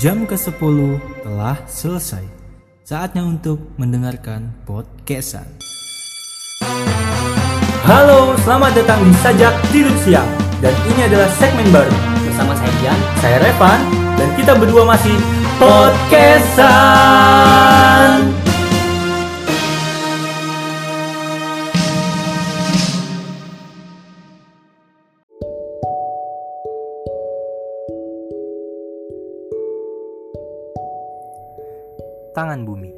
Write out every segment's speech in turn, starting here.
Jam ke-10 telah selesai. Saatnya untuk mendengarkan podcastan. Halo, selamat datang di Sajak Tidur Siang. Dan ini adalah segmen baru. Bersama saya Jan. Saya Revan, dan kita berdua masih podcastan. Tangan bumi.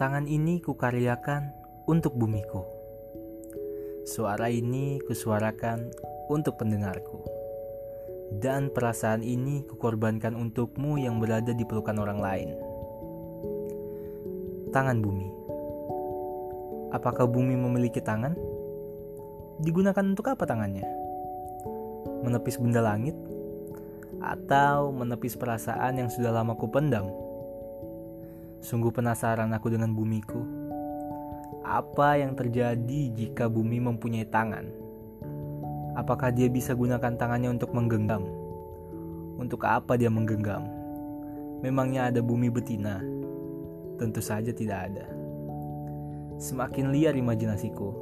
Tangan ini kukaryakan untuk bumiku. Suara ini kusuarakan untuk pendengarku. Dan perasaan ini kukorbankan untukmu yang berada di pelukan orang lain. Tangan bumi. Apakah bumi memiliki tangan? Digunakan untuk apa tangannya? Menepis benda langit? Atau menepis perasaan yang sudah lama kupendam? Sungguh penasaran aku dengan bumiku. Apa yang terjadi jika bumi mempunyai tangan? Apakah dia bisa gunakan tangannya untuk menggenggam? Untuk apa dia menggenggam? Memangnya ada bumi betina? Tentu saja tidak ada. Semakin liar imajinasiku.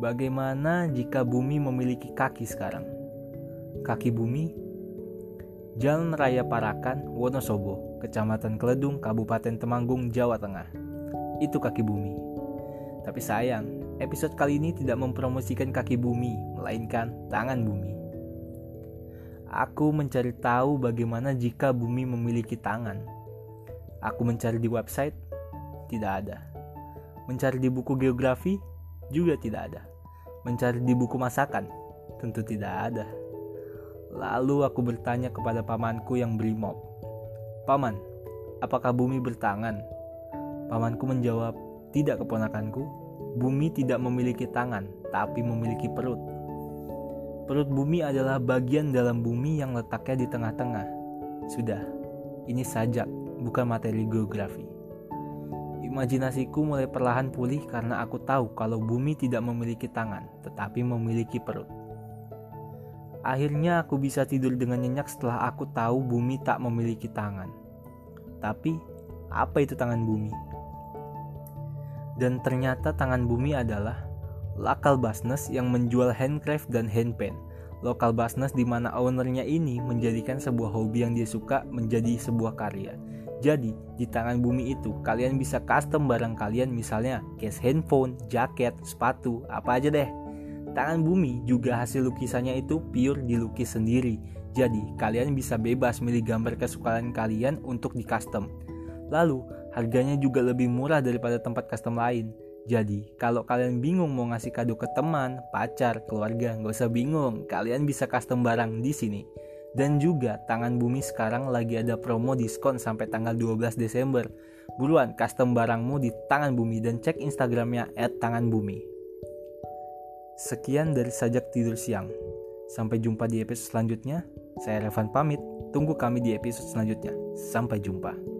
Bagaimana jika bumi memiliki kaki sekarang? Kaki bumi Jalan Raya Parakan, Wonosobo, Kecamatan Keledung, Kabupaten Temanggung, Jawa Tengah. Itu kaki bumi. Tapi sayang, episode kali ini tidak mempromosikan kaki bumi, melainkan tangan bumi. Aku mencari tahu bagaimana jika bumi memiliki tangan. Aku mencari di website, tidak ada. Mencari di buku geografi, juga tidak ada. Mencari di buku masakan, tentu tidak ada. Lalu aku bertanya kepada pamanku yang brimob. Paman, apakah bumi bertangan? Pamanku menjawab, tidak keponakanku. Bumi tidak memiliki tangan, tapi memiliki perut. Perut bumi adalah bagian dalam bumi yang letaknya di tengah-tengah. Sudah, ini sajak, bukan materi geografi. Imajinasiku mulai perlahan pulih karena aku tahu kalau bumi tidak memiliki tangan, tetapi memiliki perut. Akhirnya aku bisa tidur dengan nyenyak setelah aku tahu bumi tak memiliki tangan. Tapi, apa itu tangan bumi? Dan ternyata tangan bumi adalah lokal business yang menjual handcraft dan handpan. Lokal business di mana ownernya ini menjadikan sebuah hobi yang dia suka menjadi sebuah karya. Jadi, di tangan bumi itu kalian bisa custom barang kalian misalnya case handphone, jaket, sepatu, apa aja deh Tangan bumi juga hasil lukisannya itu pure dilukis sendiri. Jadi, kalian bisa bebas milih gambar kesukaan kalian untuk di custom. Lalu, harganya juga lebih murah daripada tempat custom lain. Jadi, kalau kalian bingung mau ngasih kado ke teman, pacar, keluarga, nggak usah bingung. Kalian bisa custom barang di sini. Dan juga, Tangan Bumi sekarang lagi ada promo diskon sampai tanggal 12 Desember. Buruan custom barangmu di Tangan Bumi dan cek Instagramnya @tanganbumi. Sekian dari sajak tidur siang. Sampai jumpa di episode selanjutnya. Saya Revan pamit. Tunggu kami di episode selanjutnya. Sampai jumpa.